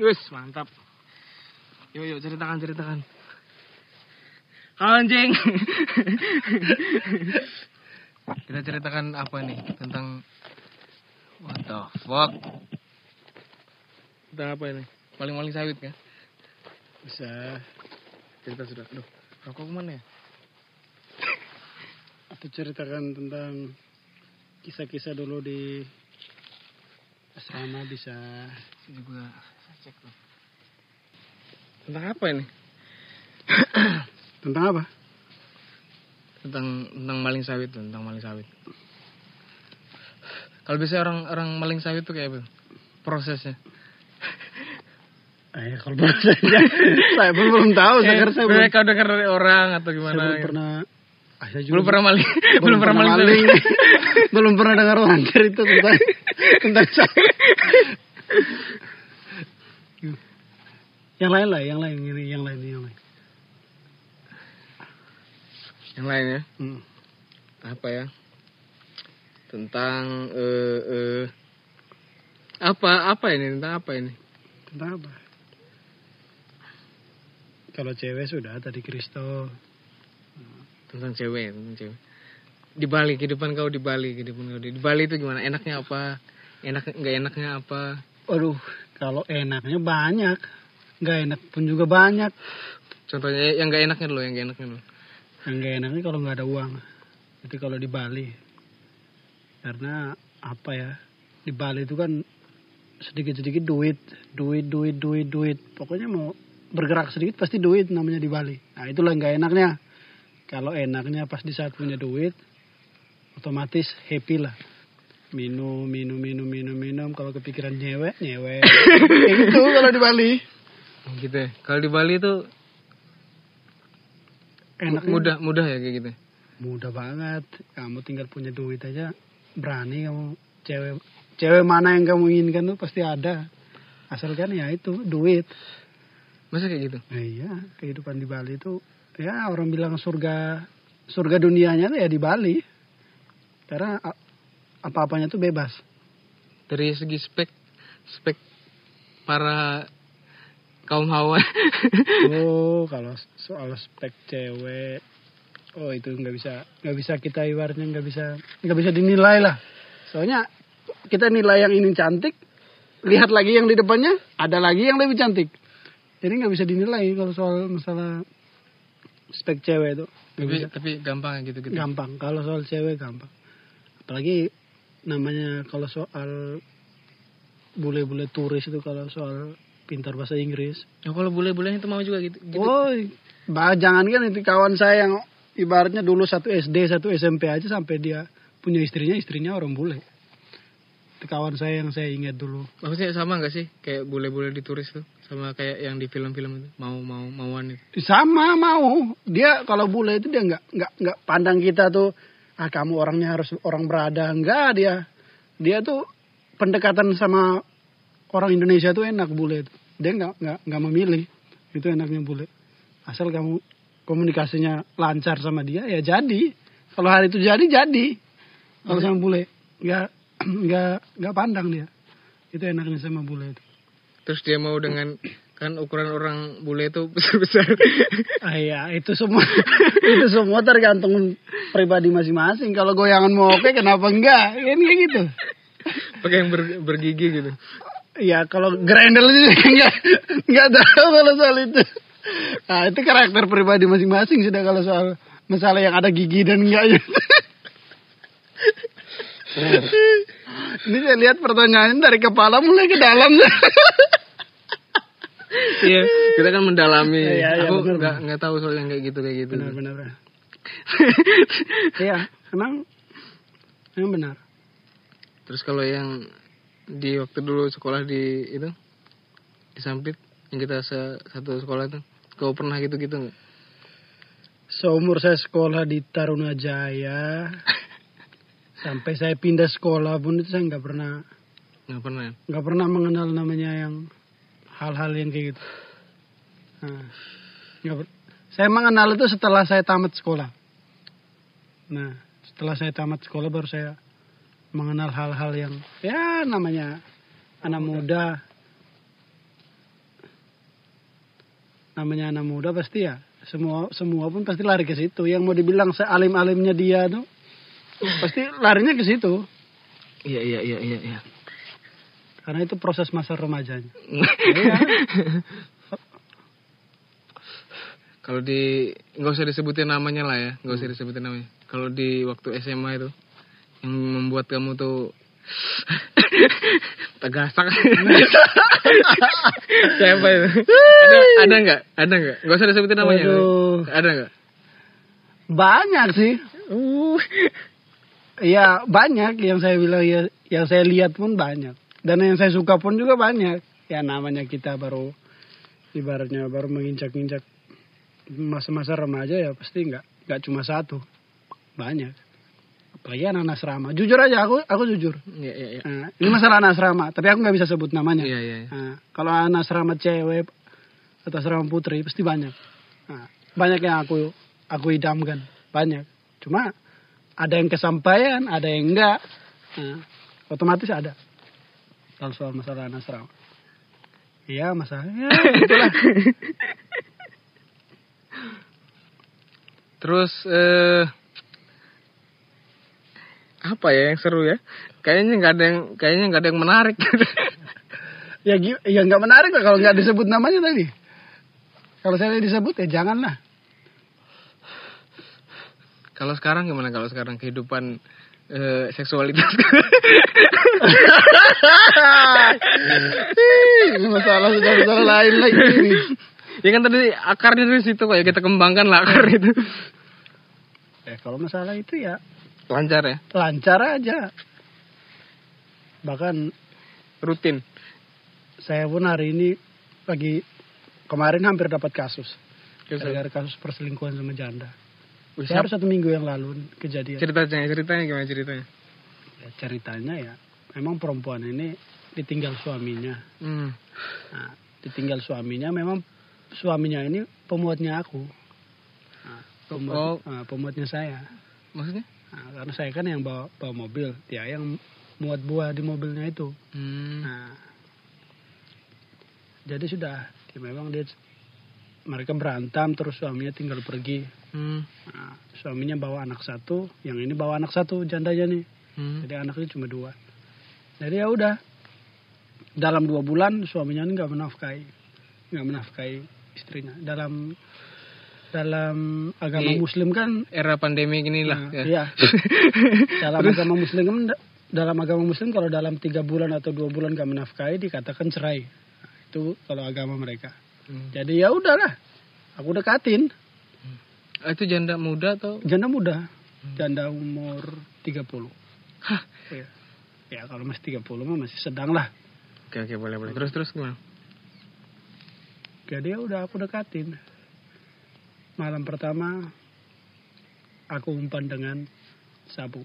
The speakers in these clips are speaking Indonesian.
Wis, mantap. Yuk, yuk, ceritakan, ceritakan. Anjing. Kita ceritakan apa nih tentang what the fuck? Tentang apa ini? Paling-paling sawit kan? Bisa Cerita sudah. Aduh, rokok ke mana ya? atau ceritakan tentang kisah-kisah dulu di asrama bisa. Juga cek tuh. Tentang apa ini? Tentang apa? tentang tentang maling sawit tuh, tentang maling sawit. Kalau biasanya orang orang maling sawit tuh kayak apa? Prosesnya. Eh, kalau bahasanya saya pun belum tahu. Saya kira saya belum, Mereka dengar dari orang atau saya gimana? belum gitu. pernah. Ah, saya juga belum pernah maling, belum, pernah maling. maling. belum pernah dengar orang cerita tentang tentang saya. Yang lain lah, yang lain ini, yang lain yang lain. Yang lain ya, Hmm. apa ya? Tentang eh eh, apa apa ini tentang apa ini? Tentang apa? Kalau cewek sudah tadi Kristo. Tentang cewek, tentang cewek. Di Bali, kehidupan kau di Bali, kehidupan kau di, di Bali itu gimana? Enaknya apa? Enak nggak enaknya apa? Waduh, kalau enaknya banyak, nggak enak pun juga banyak. Contohnya yang nggak enaknya dulu, yang nggak enaknya dulu. Yang nggak enaknya kalau nggak ada uang. Itu kalau di Bali. Karena apa ya? Di Bali itu kan sedikit-sedikit duit, duit, duit, duit, duit. Pokoknya mau bergerak sedikit pasti duit namanya di Bali. Nah itulah nggak enaknya. Kalau enaknya pas di saat punya duit, otomatis happy lah. Minum, minum, minum, minum, minum. Kalau kepikiran nyewek. Kayak gitu kalau di Bali. Gitu ya. Kalau di Bali itu Enaknya? mudah mudah ya kayak gitu. mudah banget. Kamu tinggal punya duit aja berani kamu. Cewek cewek mana yang kamu inginkan tuh pasti ada. Asalkan ya itu duit. Masa kayak gitu? nah, iya kehidupan di Bali itu ya orang bilang surga surga dunianya tuh ya di Bali. Karena apa-apanya tuh bebas. Dari segi spek spek para kaum hawa. oh kalau soal spek cewek oh itu nggak bisa nggak bisa kita ibaratnya nggak bisa nggak bisa dinilai lah. Soalnya kita nilai yang ini cantik lihat lagi yang di depannya ada lagi yang lebih cantik. Jadi nggak bisa dinilai kalau soal masalah spek cewek itu. Nggak tapi bisa. tapi gampang ya gitu gitu. gampang. Kalau soal cewek gampang. Apalagi namanya kalau soal bule-bule turis itu kalau soal pintar bahasa Inggris Ya kalau boleh-boleh itu mau juga gitu. gitu. Woi, bah jangan kan itu kawan saya yang ibaratnya dulu satu SD, satu SMP aja sampai dia punya istrinya, istrinya orang bule. Itu kawan saya yang saya ingat dulu. Maksudnya sama nggak sih kayak boleh-boleh di turis tuh sama kayak yang di film-film itu mau mau mauan itu. Sama mau. Dia kalau bule itu dia nggak nggak nggak pandang kita tuh ah kamu orangnya harus orang berada. Enggak dia. Dia tuh pendekatan sama orang Indonesia tuh enak bule itu. Dia nggak nggak nggak memilih. Itu enaknya bule. Asal kamu komunikasinya lancar sama dia ya jadi. Kalau hari itu jadi jadi. Kalau sama bule nggak nggak nggak pandang dia. Itu enaknya sama bule itu. Terus dia mau dengan kan ukuran orang bule itu besar-besar. Ah iya, itu semua itu semua tergantung pribadi masing-masing. Kalau goyangan mau oke, kenapa enggak? Kan kayak gitu. Pakai yang ber- bergigi gitu. Ya kalau grendel itu enggak enggak tahu kalau soal itu. Nah, itu karakter pribadi masing-masing sudah kalau soal masalah yang ada gigi dan enggaknya. Ini saya lihat pertanyaan dari kepala mulai ke dalam. Iya, kita kan mendalami. Iya, iya, Aku nggak nggak tahu soal yang kayak gitu kayak gitu. benar benar. benar. Iya, emang emang benar. Terus kalau yang di waktu dulu sekolah di itu di Sampit yang kita se- satu sekolah tuh, kau pernah gitu-gitu nggak? Seumur saya sekolah di Tarunajaya sampai saya pindah sekolah pun itu saya nggak pernah Nggak pernah. ya? nggak pernah mengenal namanya yang hal-hal yang kayak gitu. Nah, saya mengenal itu setelah saya tamat sekolah. Nah, setelah saya tamat sekolah baru saya mengenal hal-hal yang ya namanya anak muda. namanya anak muda pasti ya semua semua pun pasti lari ke situ. Yang mau dibilang sealim alimnya dia tuh pasti larinya ke situ. Iya iya iya iya. iya. karena itu proses masa remajanya. Kalau di nggak usah disebutin namanya lah ya, nggak usah disebutin namanya. Kalau di waktu SMA itu yang membuat kamu tuh tegasak. Siapa itu? Ada ada nggak? Ada nggak? Nggak usah disebutin namanya. Waduh. Ada nggak? banyak sih Uh. ya banyak yang saya bilang ya yang saya lihat pun banyak dan yang saya suka pun juga banyak ya namanya kita baru ibaratnya baru menginjak-injak masa-masa remaja ya pasti nggak nggak cuma satu banyak apalagi anak asrama. Jujur aja aku aku jujur. Iya iya iya. Nah, ini masalah anak asrama tapi aku nggak bisa sebut namanya. Iya iya. iya. Nah, kalau anak asrama cewek atau asrama putri pasti banyak. Nah, banyak yang aku aku idamkan. Banyak. Cuma ada yang kesampaian ada yang enggak. Nah, otomatis ada. Kalau soal masalah anak asrama. Iya masalahnya itulah Terus eh apa ya yang seru ya? Kayaknya nggak ada yang kayaknya nggak ada yang menarik. ya ya nggak menarik lah kalau nggak disebut namanya tadi kalau saya disebut ya janganlah kalau sekarang gimana kalau sekarang kehidupan eh, seksualitas? ini masalah sudah masalah lain lagi ini ya kan tadi akarnya dari situ kok ya kita kembangkan lah akar itu. ya kalau masalah itu ya Lancar ya, lancar aja bahkan rutin. saya pun hari ini lagi kemarin hampir dapat kasus gara-gara kasus perselingkuhan sama janda Wih, baru siap- satu minggu yang lalu kejadian ceritanya ceritanya gimana ceritanya? Ya, ceritanya ya memang perempuan ini ditinggal suaminya Hmm. nah, ditinggal suaminya memang suaminya ini pemuatnya aku nah, pemuat, Oh. nah, pemuatnya saya Maksudnya? Nah, karena saya kan yang bawa bawa mobil dia yang muat buah di mobilnya itu Hmm. Nah, jadi sudah, ya memang dia mereka berantem terus suaminya tinggal pergi. Hmm. Nah, suaminya bawa anak satu, yang ini bawa anak satu jandanya nih. Hmm. Jadi anaknya cuma dua. Jadi ya udah, dalam dua bulan suaminya ini nggak menafkahi, nggak menafkahi istrinya. Dalam dalam agama Di- Muslim kan, Era pandemi gini lah. nah, ya. iya, dalam agama Muslim kan dalam agama Muslim kalau dalam tiga bulan atau dua bulan gak menafkahi dikatakan cerai. Nah, itu kalau agama mereka. Hmm. Jadi ya udahlah, aku dekatin Ah, Itu janda muda atau? janda muda, janda umur 30 Hah. Ya, ya kalau masih 30 mah masih sedang lah. Oke oke boleh boleh. Terus terus gimana? Jadi ya udah aku dekatin. Malam pertama aku umpan dengan sabu.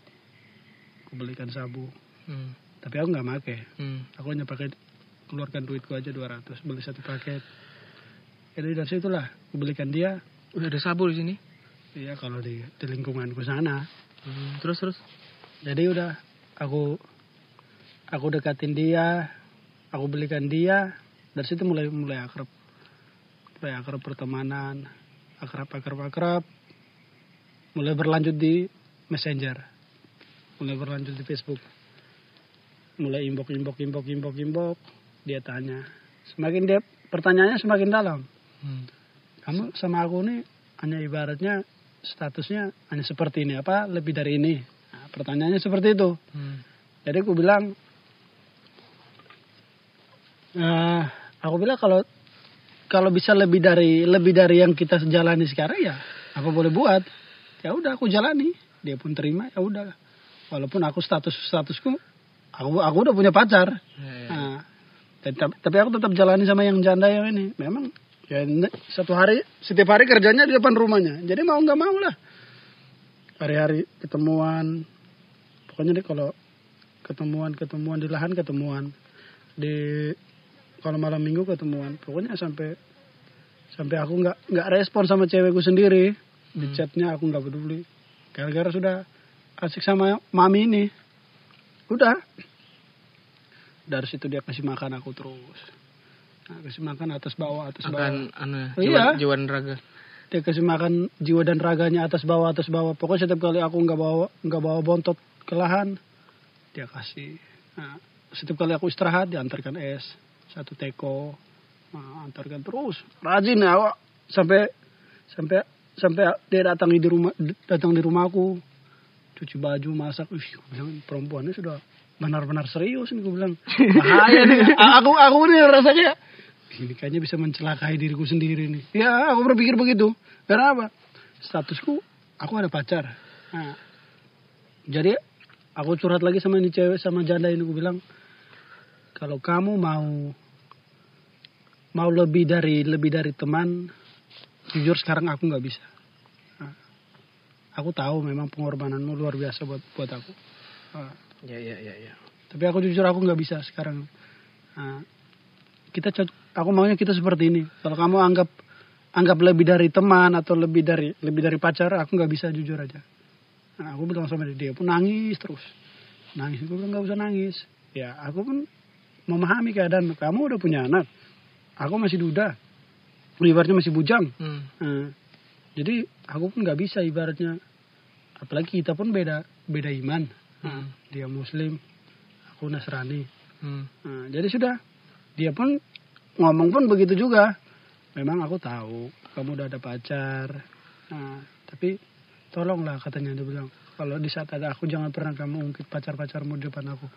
Aku belikan sabu. Hmm. Tapi aku nggak make. Hmm. Aku hanya pakai keluarkan duitku aja 200 beli satu paket. Jadi dari situlah aku belikan dia. Udah ada sabu di sini. Iya kalau di, di lingkunganku sana. Hmm. Terus terus. Jadi udah aku aku dekatin dia, aku belikan dia. Dari situ mulai mulai akrab. Mulai akrab pertemanan, akrab akrab akrab. Mulai berlanjut di Messenger. Mulai berlanjut di Facebook. Mulai inbox inbox inbox inbox inbox. Dia tanya. Semakin dia pertanyaannya semakin dalam. Hmm. Kamu sama aku nih hanya ibaratnya statusnya hanya seperti ini apa lebih dari ini. Nah, pertanyaannya seperti itu. Hmm. Jadi aku bilang, eh, aku bilang kalau kalau bisa lebih dari lebih dari yang kita jalani sekarang ya apa boleh buat. Ya udah aku jalani. Dia pun terima ya udah. Walaupun aku status statusku aku aku udah punya pacar. Ya, ya. Nah, tetap, tapi aku tetap jalani sama yang janda yang ini. Memang ya satu hari setiap hari kerjanya di depan rumahnya. Jadi mau nggak mau lah. Hari-hari ketemuan. Pokoknya deh kalau ketemuan ketemuan di lahan ketemuan di kalau malam minggu ketemuan. Pokoknya sampai sampai aku nggak nggak respon sama cewekku sendiri di chatnya aku nggak peduli. Gara-gara sudah asik sama mami ini. Udah dari situ dia kasih makan aku terus Nah, kasih makan atas bawah atas bawah. akan anu ya, Oh, jiwa, iya. jiwa dan raga. Dia kasih makan jiwa dan raganya atas bawah atas bawah. Pokoknya setiap kali aku nggak bawa nggak bawa bontot ke lahan, dia kasih. Nah, setiap kali aku istirahat diantarkan es satu teko, nah, antarkan terus. Rajin ya, Wak. sampai sampai sampai dia datang di rumah datang di rumahku. Cuci baju masak. Gue bilang perempuannya sudah benar-benar serius nih gue bilang. Bahaya nih. Aku aku nih rasanya ini kayaknya bisa mencelakai diriku sendiri nih. Ya aku berpikir begitu. Karena apa? Statusku aku ada pacar. Nah, jadi aku curhat lagi sama ini cewek sama janda ini gue bilang kalau kamu mau mau lebih dari lebih dari teman jujur sekarang aku nggak bisa. Nah, aku tahu memang pengorbananmu luar biasa buat buat aku. Nah, Ya ya ya ya. tapi aku jujur aku nggak bisa sekarang. Nah, kita aku maunya kita seperti ini. Kalau kamu anggap anggap lebih dari teman atau lebih dari lebih dari pacar aku nggak bisa jujur aja. Nah, aku bilang sama dia dia pun nangis terus. Nangis aku bilang nggak usah nangis. Ya aku pun memahami keadaan. Kamu udah punya anak. Aku masih duda. Ibaratnya masih bujang. Hmm. Nah, jadi aku pun nggak bisa ibaratnya. Apalagi kita pun beda beda iman. Nah, Hmm. dia muslim aku nasrani. Hmm. Nah, jadi sudah. Dia pun ngomong pun begitu juga. Memang aku tahu kamu udah ada pacar. Nah, tapi tolonglah katanya dia bilang kalau di saat ada aku jangan pernah kamu ungkit pacar-pacarmu di depan aku.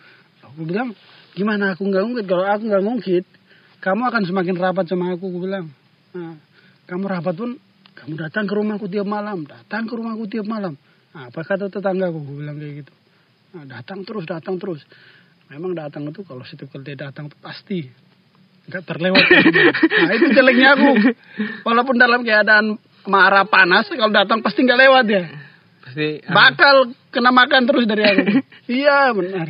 Aku bilang gimana aku nggak ungkit? Kalau aku nggak ungkit kamu akan semakin rapat sama aku aku bilang. Nah, kamu rapat pun kamu datang ke rumahku tiap malam datang ke rumahku tiap malam. Nah, apa kata tetanggaku? Aku bilang kayak gitu. Nah, datang terus datang terus. Memang datang itu kalau setiap kali dia datang pasti nggak terlewat. Nah itu jeleknya aku. Walaupun dalam keadaan marah panas kalau datang pasti nggak lewat ya Pasti anu, bakal kena makan terus dari aku. Iya benar.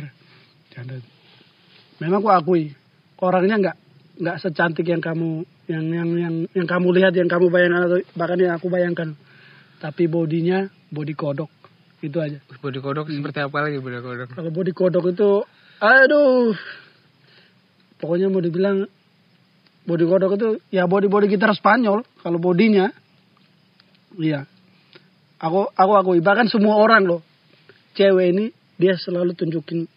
Canda. memang aku akui orangnya nggak nggak secantik yang kamu yang yang yang yang kamu lihat yang kamu bayangkan atau bahkan yang aku bayangkan. Tapi bodinya body kodok. Itu aja. Body kodok seperti apa lagi body kodok? kalau body kodok itu aduh. Pokoknya mau dibilang body kodok itu ya body body gitar Spanyol. Kalau bodinya iya aku aku aku bahkan semua orang loh. Cewek ini dia selalu tunjukin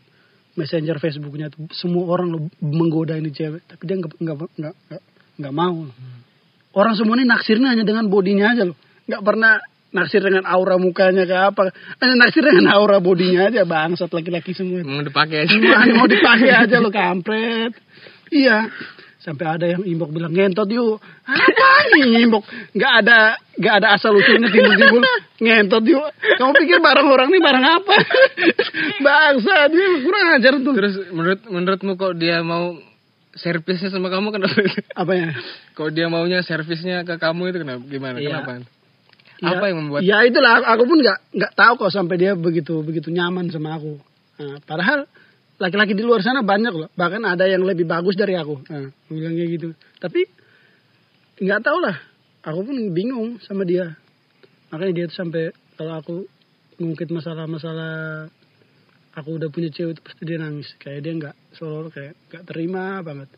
messenger Facebooknya tuh. Semua orang loh menggoda ini cewek. Tapi dia nggak nggak nggak nggak- mau. Orang semua ini naksirnya hanya dengan bodinya aja loh. Nggak pernah naksir dengan aura mukanya ke apa. Hanya naksir dengan aura bodinya aja bangsat laki-laki semua. Mau dipakai aja. mau dipakai aja lo kampret. Iya sampai ada yang imbok bilang ngentot yuk apa nih imbok nggak ada nggak ada asal usulnya timbul-timbul ngentot yuk kamu pikir barang orang ini barang apa bangsa dia kurang ajar tuh Terus menurut menurutmu kok dia mau servisnya sama kamu kenapa? apa ya kok dia maunya servisnya ke kamu itu kenapa? Gimana? Iya. Kenapa? Ya, Apa yang membuat Ya itulah aku pun nggak nggak tahu kok sampai dia begitu begitu nyaman sama aku. Nah, padahal laki-laki di luar sana banyak loh. Bahkan ada yang lebih bagus dari aku. Nah, bilang kayak gitu. Tapi nggak tahu lah. Aku pun bingung sama dia. Makanya dia tuh sampai kalau aku ngungkit masalah-masalah aku udah punya cewek itu pasti dia nangis. Kayak dia nggak seolah kayak nggak terima banget.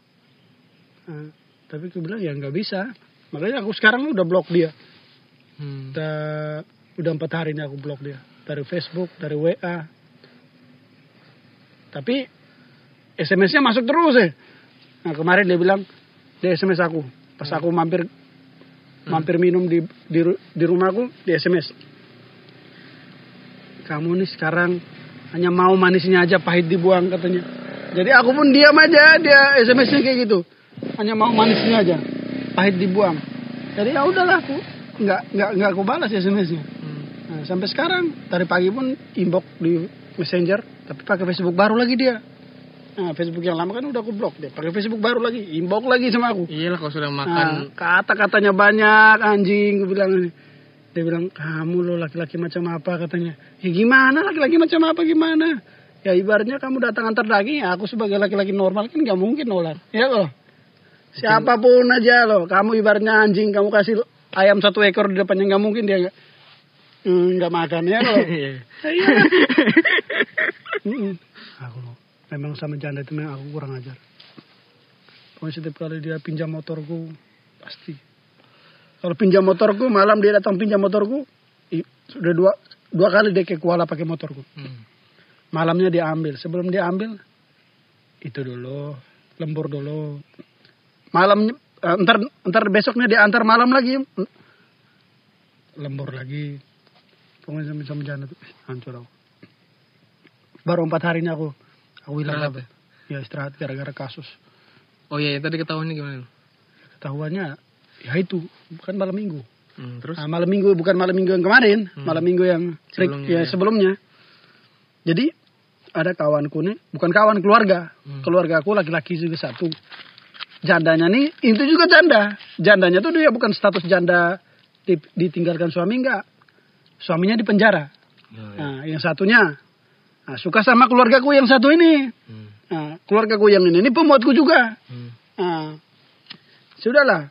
Nah, tapi aku bilang ya nggak bisa. Makanya aku sekarang udah blok dia Hmm. udah udah empat hari ini aku blok dia dari Facebook dari WA tapi SMS-nya masuk terus ya nah kemarin dia bilang dia SMS aku. Pas aku mampir mampir minum di di, di rumahku di SMS kamu nih sekarang hanya mau manisnya aja pahit dibuang katanya. Jadi aku pun diam aja dia SMS-nya kayak gitu. Hanya mau manisnya aja pahit dibuang. Jadi ya udahlah aku nggak nggak nggak aku balas SMS-nya Hmm. Nah, sampai sekarang tadi pagi pun inbox di messenger tapi pakai Facebook baru lagi dia. Nah Facebook yang lama kan udah aku blok dia pakai Facebook baru lagi inbox lagi sama aku. Iyalah kalau sudah nah, makan. kata-katanya banyak anjing gue bilang. Dia bilang kamu lo laki-laki macam apa? katanya. Ya gimana? Laki-laki macam apa? Gimana? Ya ibaratnya kamu datang antar daging ya aku sebagai laki-laki normal kan nggak mungkin nolak ya loh. Siapa pun aja loh. Kamu ibaratnya anjing kamu kasih ayam satu ekor di depannya nggak mungkin dia nggak Hmm, nggak makan ya loh. Iya. Mm-mm. aku memang sama janda itu memang aku kurang ajar. Pokoknya setiap kali dia pinjam motorku pasti. Kalau pinjam motorku malam dia datang pinjam motorku sudah dua dua kali dia ke Kuala pakai motorku. Hmm. malamnya dia ambil. Sebelum dia ambil itu dulu lembur dulu. Malam eh, ntar ntar besoknya dia antar malam lagi. Lembur lagi. Pokoknya sama sama jana tuh. Eh, hancur aku baru empat hari ini aku aku hilang Istirahat kabel. ya istirahat gara-gara kasus Oh iya, tadi ketahuannya gimana? ketahuannya ya itu bukan malam minggu Hmm, terus? Nah, malam minggu bukan malam minggu yang kemarin, Hmm. malam minggu yang Sebelumnya, ya, ya. sebelumnya. Jadi ada kawanku nih, bukan kawan keluarga, Hmm. keluarga aku laki-laki juga satu. Jandanya nih itu juga janda. Jandanya tuh dia bukan status janda di- ditinggalkan suami enggak. Suaminya di penjara. Oh, iya. Nah, yang satunya nah, suka sama keluargaku yang satu ini. Hmm. Nah, keluargaku yang ini, ini pemuatku juga. Hmm. Nah, sudahlah.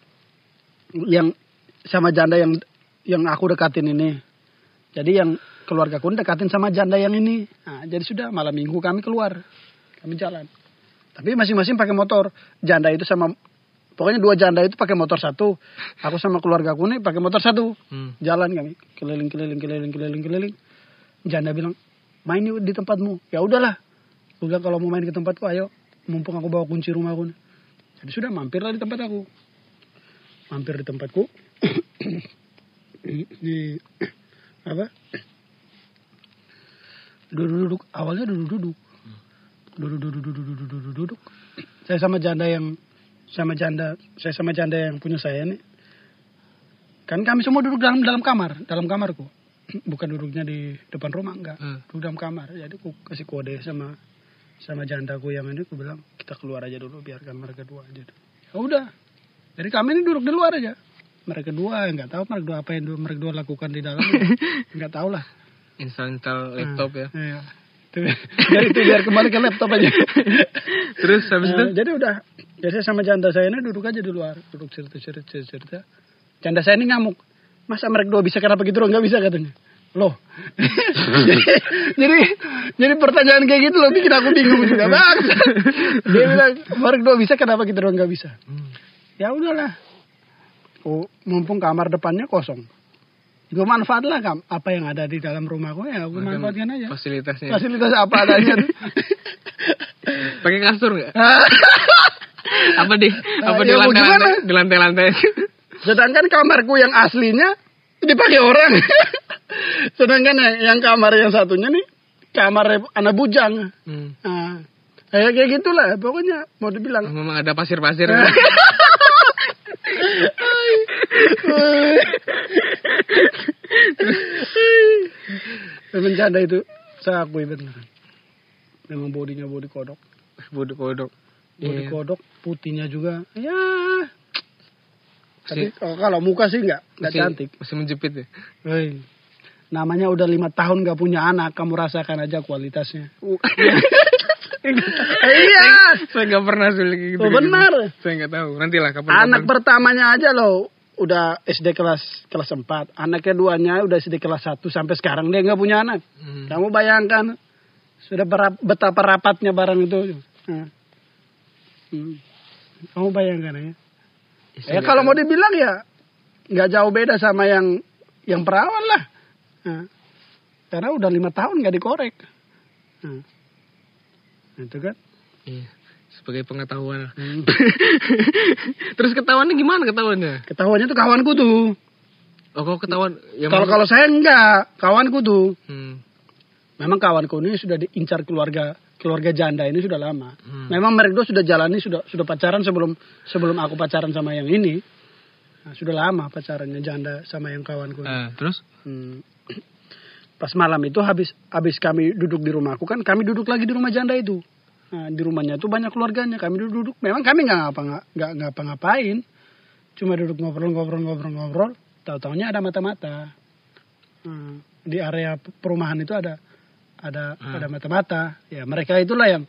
Yang sama janda yang yang aku dekatin ini. Jadi yang keluarga aku dekatin sama janda yang ini. Nah, jadi sudah malam minggu kami keluar. Kami jalan. Tapi masing-masing pakai motor. Janda itu sama pokoknya dua janda itu pakai motor satu. Aku sama keluarga aku nih pakai motor satu. Hmm. Jalan kami keliling keliling keliling keliling keliling. Janda bilang, "Main di tempatmu." Ya udahlah. Aku bilang kalau mau main ke tempatku ayo. Mumpung aku bawa kunci rumah aku. nih." Jadi sudah mampirlah di tempat aku. Mampir di tempatku. di apa? Duduk-duduk. Awalnya duduk-duduk. Duduk-duduk-duduk-duduk-duduk. Saya sama janda yang sama janda, saya sama janda yang punya saya nih. Kan kami semua duduk dalam dalam kamar, dalam kamarku. Bukan duduknya di depan rumah enggak. Hmm. Duduk dalam kamar. Jadi aku kasih kode sama sama jandaku yang ini aku bilang kita keluar aja dulu biarkan mereka dua aja. Ya udah. Jadi kami ini duduk di luar aja. Mereka dua nggak tahu mereka dua apa yang dua- mereka dua lakukan di dalam. nggak tahu lah. Install laptop ya. Iya. Itu, biar itu biar kembali ke laptop aja. Terus habis itu? Nah, jadi udah. Ya saya sama janda saya ini duduk aja di luar, duduk cerita cerita. cerita. Janda saya ini ngamuk. Masa mereka dua bisa kenapa gitu nggak bisa katanya. Loh. jadi, jadi jadi pertanyaan kayak gitu loh bikin aku bingung juga bang. Dia bilang mereka dua bisa kenapa kita doang nggak bisa. Hmm. Ya udahlah. Oh, mumpung kamar depannya kosong. Gue manfaatlah kam apa yang ada di dalam rumahku ya gue manfaatkan aja. Fasilitasnya. Fasilitas apa adanya. Pakai kasur nggak? apa di apa Ah, di ya mau lantai gimana? lantai di lantai lantai Sedangkan kamarku yang aslinya dipakai orang. Sedangkan yang- yang kamar yang satunya nih kamar anak bujang. hmm. Nah, kayak kayak gitulah pokoknya mau dibilang. memang ada pasir pasir Memang janda itu saya akui benar. Memang bodinya body kodok. bodoh kodok Body Iya. kodok, putihnya juga. Ya. Tapi Masih- kalau- muka sih nggak nggak masih, cantik. masih menjepit ya Hei. Namanya udah lima tahun gak punya anak, kamu rasakan aja kualitasnya. iya. saya nggak pernah sulit gitu Oh, benar. saya nggak tahu nanti lah kapan Anak pertamanya aja loh udah SD kelas kelas 4. Anak keduanya udah SD kelas 1 sampai sekarang dia nggak punya anak. Hmm. Kamu bayangkan sudah berap- betapa rapatnya barang itu. Nah. Hmm. Kamu bayangkan ya. Ya kalau mau dibilang ya nggak jauh beda sama yang yang perawan lah. Nah. Karena udah lima tahun nggak dikorek. Nah. Itu kan. Iya. sebagai pengetahuan Hmm. terus ketahuannya gimana ketahuannya Ketahuannya tuh kawanku tuh. oh kok ketahuan ya Kalau kalau saya enggak, kawanku tuh. hmm. Memang kawanku ini sudah diincar keluarga keluarga janda ini sudah lama. Hmm. Memang mereka dua sudah jalani sudah sudah pacaran sebelum sebelum aku pacaran sama yang ini. Nah, sudah lama pacarannya janda sama yang kawanku. Ah, terus Hmm. Pas malam itu habis habis kami duduk di rumahku kan kami duduk lagi di rumah janda itu. Nah, di rumahnya itu banyak keluarganya. Kami duduk-duduk. Memang kami nggak ngapa nggak nggak ngapa-ngapain. Cuma duduk ngobrol-ngobrol-ngobrol-ngobrol. Tahu-taunya ada mata-mata. Hmm, di area perumahan itu ada ada Hmm. ada mata-mata. Ya mereka itulah yang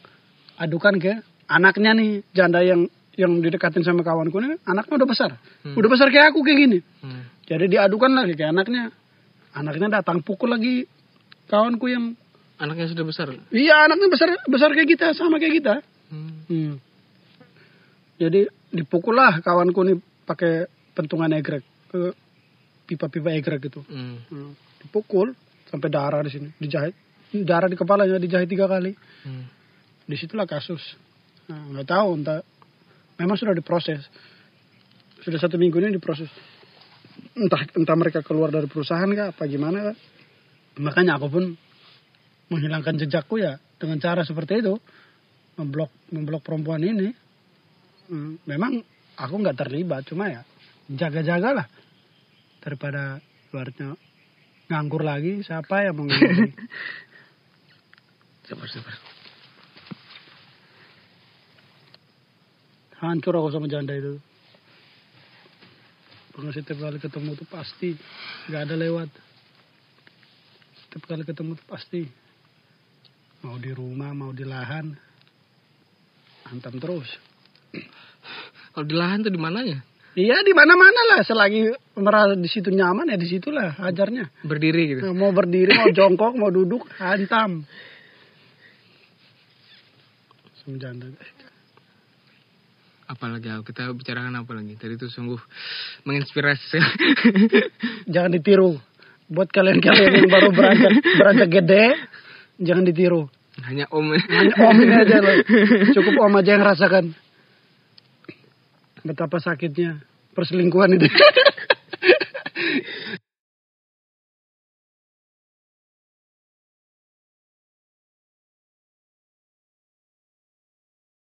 adukan ke anaknya nih janda yang yang didekatin sama kawanku ini anaknya udah besar. Hmm. Udah besar kayak aku kayak gini. hmm. Jadi diadukan lagi ke anaknya. Anaknya datang pukul lagi kawanku yang anaknya sudah besar iya anaknya besar besar kayak kita sama kayak kita. hmm. Hmm. Jadi dipukul lah kawanku nih pakai pentungan egrek pipa-pipa egrek gitu. Hmm. Hmm, Dipukul sampai darah di sini, dijahit. Darah di kepalanya dijahit tiga kali. Hmm. Di situlah kasus. Nah, nggak tahu entah memang sudah diproses. Sudah satu minggu ini diproses. Entah entah mereka keluar dari perusahaan kah apa gimana kah. Makanya aku pun menghilangkan jejakku ya dengan cara seperti itu memblok memblok perempuan ini. Hmm, memang aku nggak terlibat cuma ya jaga-jagalah daripada luarnya nganggur lagi siapa yang mau Sabar, sabar. hancur aku sama janda itu pernah setiap kali ketemu tuh pasti nggak ada lewat setiap kali ketemu tuh pasti mau di rumah mau di lahan hantam terus Kalau di lahan tuh di mananya? iya di mana mana lah selagi merasa di situ nyaman ya di situlah ajarnya Berdiri gitu. Nah, mau berdiri mau jongkok mau duduk hantam janda Apalagi Al? kita bicarakan apa lagi? Tadi itu sungguh menginspirasi. jangan ditiru. Buat kalian-kalian yang baru beranjak beranjak gede, jangan ditiru. Hanya om. Hanya om ini aja loh. Cukup om aja yang rasakan. Betapa sakitnya perselingkuhan itu.